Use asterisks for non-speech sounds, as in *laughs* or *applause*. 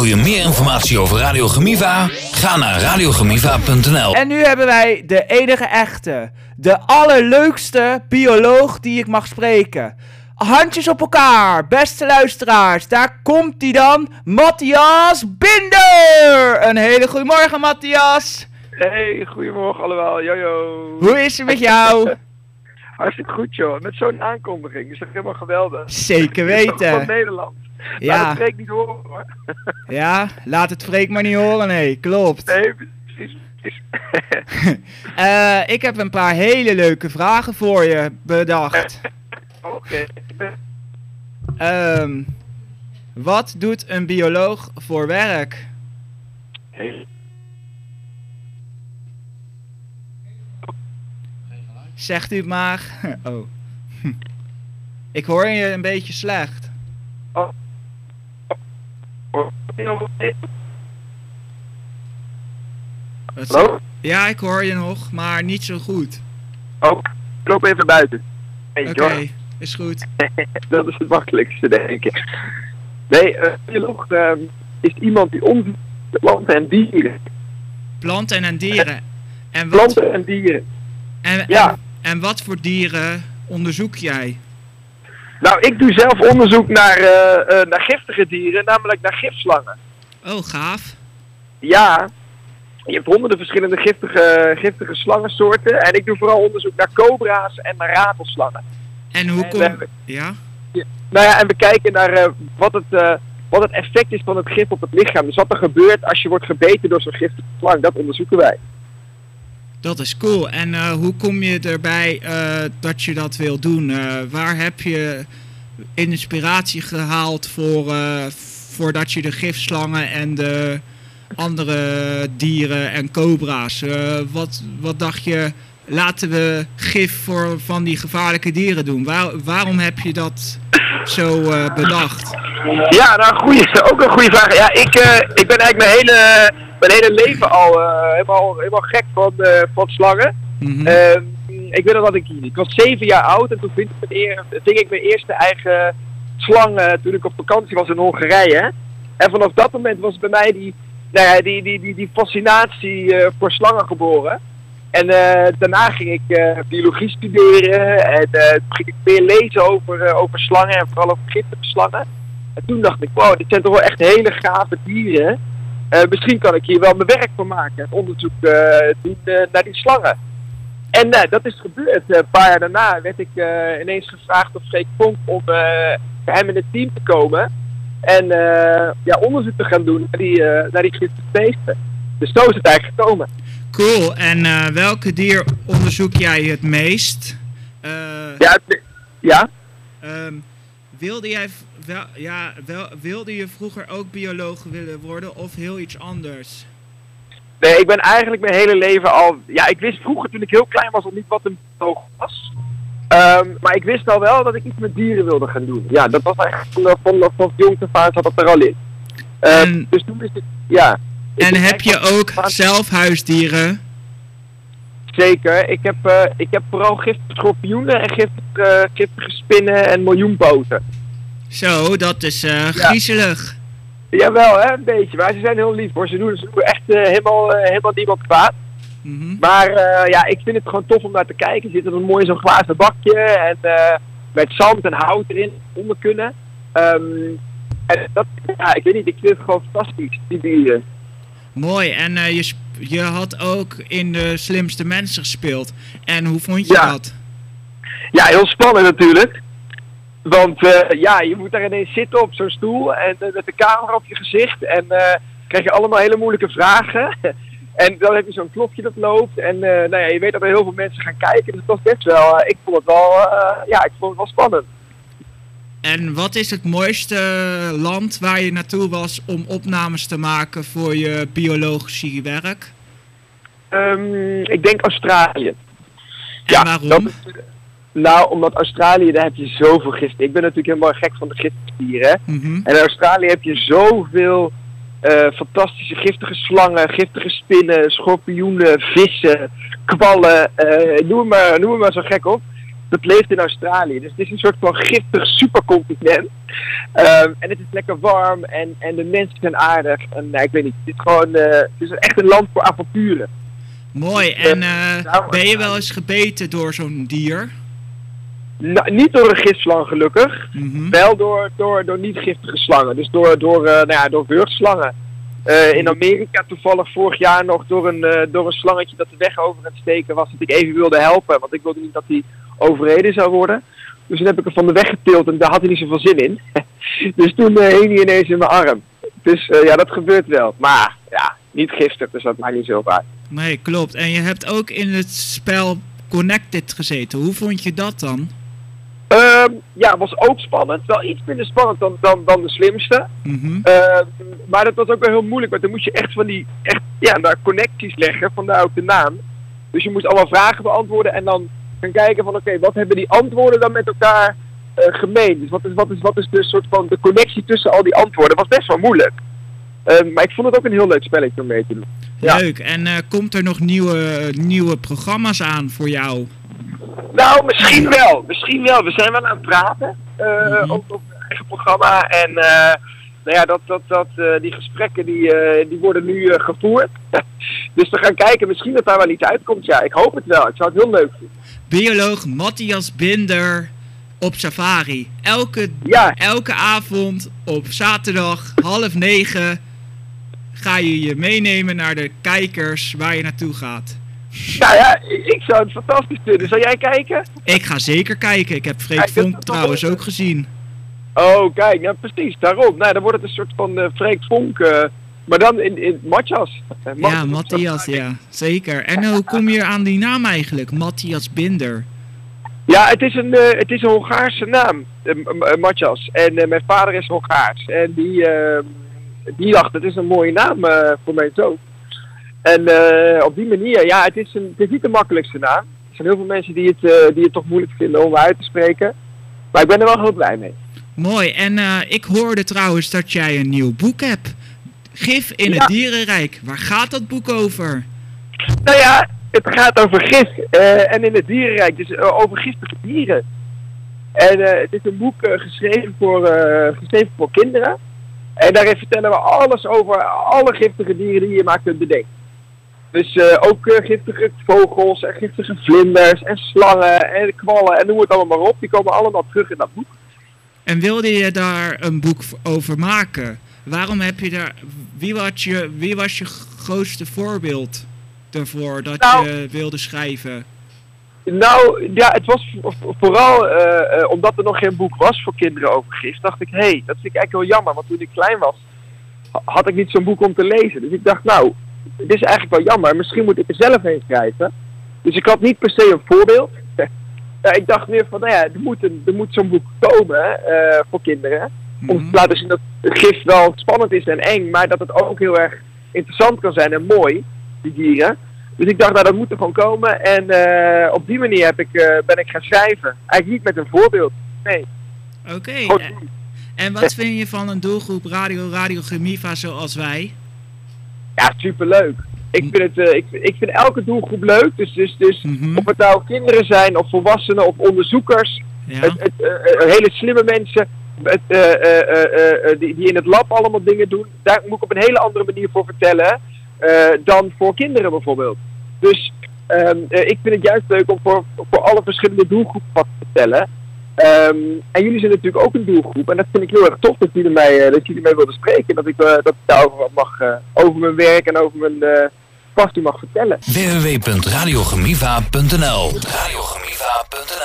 Wil je meer informatie over Radio Gemiva? Ga naar radiogemiva.nl. En nu hebben wij de enige echte, de allerleukste bioloog die ik mag spreken. Handjes op elkaar, beste luisteraars. Daar komt hij dan, Matthias Binder. Een hele goede morgen, Matthias. Hey, goedemorgen allemaal. Jojo. Hoe is het met jou? *laughs* Hartstikke goed, joh. Met zo'n aankondiging is dat helemaal geweldig. Zeker Van weten. Nederland. Ja. Ja. dat spreekt niet horen, hoor. *laughs* Ja, laat het Freek maar niet horen, nee, klopt. Nee, precies. precies. *laughs* Eh, ik heb een paar hele leuke vragen voor je bedacht. *laughs* Oké. Ehm, wat doet een bioloog voor werk? Hey. Zegt u het maar. Oh. Ik hoor je een beetje slecht. Zeg- Hallo? Ja, ik hoor je nog, maar niet zo goed. Oh, ik loop even buiten. Hey, Oké, is goed. *laughs* dat is het makkelijkste, denk ik. Nee, een bioloog ehm, is iemand die naar planten en dieren. Planten en dieren. En wat, Planten en dieren. en, ja. en, en wat voor dieren onderzoek jij? Nou, ik doe zelf onderzoek naar, eh, eh, naar giftige dieren, namelijk naar gifslangen. Oh, gaaf. Ja, je hebt honderden verschillende giftige, giftige slangensoorten. En ik doe vooral onderzoek naar cobra's en naar ratelslangen. En hoe En kom... we hebben- Ja? Nou ja, en we kijken naar eh, wat, het, wat het effect is van het gif op het lichaam. Dus wat er gebeurt als je wordt gebeten door zo'n giftige slang, dat onderzoeken wij. Dat is cool. En eh, hoe kom je erbij eh, dat je dat wil doen? Eh, waar heb je inspiratie gehaald voor, voordat je de gifslangen en de andere dieren en cobra's... wat, wat dacht je, laten we gif voor van die gevaarlijke dieren doen? Waar, waarom heb je dat zo eh, bedacht? Ja, nou, goeie, ook een goede vraag. Ja, ik, eh, ik ben eigenlijk mijn hele, mijn hele leven al eh, helemaal, helemaal gek van, van slangen. Mhm. Ehm, ik weet nog dat ik, ik was zeven jaar oud en toen ving ik, eer- ving ik mijn eerste eigen slang toen ik op vakantie was in Hongarije. En vanaf dat moment was bij mij die, nou ja, die, die, die, die fascinatie voor slangen geboren. En eh, daarna ging ik eh, biologie studeren en eh, toen ging ik meer lezen over, over slangen en vooral over giftige slangen. En toen dacht ik, wow, dit zijn toch wel echt hele gave dieren. Misschien kan ik hier wel mijn werk van maken. Het onderzoek doen naar die slangen. En dat is gebeurd. Een paar jaar daarna werd ik ineens gevraagd door Freek Vonk om bij hem in het team te komen. En ja, onderzoek te gaan doen naar die, naar die giftige beesten. Dus zo is het eigenlijk gekomen. Cool. En eh, welke dier onderzoek jij het meest? Eh, Ja, ja? Ehm, wilde jij wel, ja, wel, wilde je vroeger ook bioloog willen worden of heel iets anders? Nee, ik ben eigenlijk mijn hele leven al... Ja, ik wist vroeger toen ik heel klein was al niet wat een bioloog was. Ehm, maar ik wist al wel dat ik iets met dieren wilde gaan doen. Ja, dat was eigenlijk van, van, van jongs af aan zat dat er al in. Ehm, En- dus toen wist ik... Ja. En heb je ook zelf huisdieren? Zeker. Ik heb, eh, ik heb vooral giftige schorpioenen en giftige, giftige spinnen en miljoenpoten. Zo, dat is eh, griezelig. Jawel, hè, een beetje. Maar ze zijn heel lief hoor. Ze doen, ze doen echt eh, helemaal, eh, helemaal niemand kwaad. Mhm. Maar eh, ja, ik vind het gewoon tof om naar te kijken. Zit er een mooi zo'n glazen bakje en eh, met zand en hout erin onder kunnen. Ehm, en dat, ja, ik weet niet, ik vind het gewoon fantastisch, die dieren. Mooi. En eh, je, je had ook in de slimste mensen gespeeld. En hoe vond je Ja. dat? Ja, heel spannend natuurlijk. Want eh, ja, je moet daar ineens zitten op zo'n stoel en eh, met de camera op je gezicht. En krijg je allemaal hele moeilijke vragen. *laughs* en dan heb je zo'n klokje dat loopt. En nou ja, je weet dat er heel veel mensen gaan kijken. Dus het was best wel, ik vond het wel, ja, ik vond het wel spannend. En wat is het mooiste land waar je naartoe was om opnames te maken voor je biologische werk? Ehm, ik denk Australië. En waarom? is- nou, omdat Australië, daar heb je zoveel giften. Ik ben natuurlijk helemaal gek van de giftige hè. Mhm. En in Australië heb je zoveel eh, fantastische giftige slangen, giftige spinnen, schorpioenen, vissen, kwallen. eh, noem, maar, noem maar zo gek op. dat leeft in Australië. Dus het is een soort van giftig supercontinent. Ehm, en het is lekker warm en, en de mensen zijn aardig. En nou, ik weet niet, het is gewoon eh, het is echt een land voor avonturen. Mooi. En eh, ben je wel eens gebeten door zo'n dier? Nou, niet door een gifslang gelukkig. Mhm. Wel door, door, door niet giftige slangen. Dus door, door, eh, nou ja, door wurgslangen. Eh, in Amerika toevallig vorig jaar nog door een, eh, door een slangetje dat de weg over het steken was. Dat ik even wilde helpen. Want ik wilde niet dat hij overreden zou worden. Dus toen heb ik hem van de weg getild en daar had hij niet zoveel zin in. *laughs* dus toen eh, hing hij ineens in mijn arm. Dus eh, ja, dat gebeurt wel. Maar ja, niet giftig, dus dat maakt niet zo uit. Nee, klopt. En je hebt ook in het spel Connected gezeten. Hoe vond je dat dan? Ehm, ja, was ook spannend. Wel iets minder spannend dan, dan, dan de slimste. Mhm. Ehm, maar dat was ook wel heel moeilijk, want dan moest je echt van die, echt, ja, daar connecties leggen, vandaar ook de naam. Dus je moest allemaal vragen beantwoorden en dan gaan kijken van, oké, wat hebben die antwoorden dan met elkaar eh, gemeen? Dus wat is, wat, is, wat is de soort van de connectie tussen al die antwoorden? Dat was best wel moeilijk. Ehm, maar ik vond het ook een heel leuk spelletje om mee te doen. Ja. Leuk. En eh, komt er nog nieuwe, nieuwe programma's aan voor jou? Nou, misschien wel. Misschien wel. We zijn wel aan het praten eh Mhm. over eigen programma. En nou ja, dat, dat, dat, eh, die gesprekken die, eh, die worden nu eh, gevoerd. *laughs* dus we gaan kijken. Misschien dat daar wel iets uitkomt. Ja, ik hoop het wel. Ik zou het heel leuk vinden. Bioloog Matthias Binder op safari. Elke, Ja, elke avond op zaterdag half negen ga je je meenemen naar de kijkers waar je naartoe gaat. nou ja, ik, zou het fantastisch vinden. Zou jij kijken? Ik ga zeker kijken. Ik heb Freek Vonk trouwens ook gezien. Oh, kijk. Ja, precies. Daarom. Nou, dan wordt het een soort van eh Freek Vonk. eh, maar dan in, in Matjas. Eh, Ja, Matthias, ja. Zeker. En hoe kom je aan die naam eigenlijk? Matthias Binder. Ja, het is een, het is een Hongaarse naam, Matjas. En mijn vader is Hongaars. En die, die dacht, het is een mooie naam voor mijn zoon. En op die manier, ja, het is, een, het is niet de makkelijkste naam. Er zijn heel veel mensen die het, die het toch moeilijk vinden om uit te spreken. Maar ik ben er wel heel blij mee. Mooi. En eh, ik hoorde trouwens dat jij een nieuw boek hebt. Gif in Ja. het dierenrijk. Waar gaat dat boek over? Nou ja, het gaat over gif. eh, en in het dierenrijk, dus eh, over giftige dieren. En het is een boek geschreven, voor, geschreven voor kinderen. En daarin vertellen we alles over alle giftige dieren die je maar kunt bedenken. Dus ook giftige vogels en giftige vlinders en slangen en kwallen en noem het allemaal maar op. Die komen allemaal terug in dat boek. En wilde je daar een boek over maken? Waarom heb je daar. Wie was je, wie was je grootste voorbeeld daarvoor dat Nou- je wilde schrijven? Nou, ja, het was vo- vo- vooral eh, eh, omdat er nog geen boek was voor kinderen over gif. Dacht ik, hé, hey, dat vind ik eigenlijk wel jammer. Want toen ik klein was, ha- had ik niet zo'n boek om te lezen. Dus ik dacht, nou, dit is eigenlijk wel jammer. Misschien moet ik er zelf heen schrijven. Dus ik had niet per se een voorbeeld. Ja, ik dacht meer van, nou ja, er moet, een- er moet zo'n boek komen eh, voor kinderen. Om Mhm. te laten zien dat het gif wel spannend is en eng, maar dat het ook heel erg interessant kan zijn en mooi, die dieren. Dus ik dacht, nou dat moet er gewoon komen. En eh, op die manier heb ik, eh, ben ik gaan schrijven. Eigenlijk niet met een voorbeeld. Nee, Oké. En wat vind je van een doelgroep Radio Radio Gemiva zoals wij? Ja, superleuk. Ik vind, het, eh, ik, ik vind elke doelgroep leuk. Dus, dus, dus Mhm. of het nou kinderen zijn, of volwassenen, of onderzoekers. Ja. Het, het, eh, eh, hele slimme mensen het, die, die in het lab allemaal dingen doen. Daar moet ik op een hele andere manier voor vertellen dan voor kinderen bijvoorbeeld. Dus ehm, eh, ik vind het juist leuk om voor, voor alle verschillende doelgroepen wat te vertellen. Ehm, en jullie zijn natuurlijk ook een doelgroep. En dat vind ik heel erg tof dat jullie mij, dat jullie mij wilden spreken. Dat ik, dat ik daarover wat mag, over mijn werk en over mijn www.radiogemiva.nl Radiogemiva.nl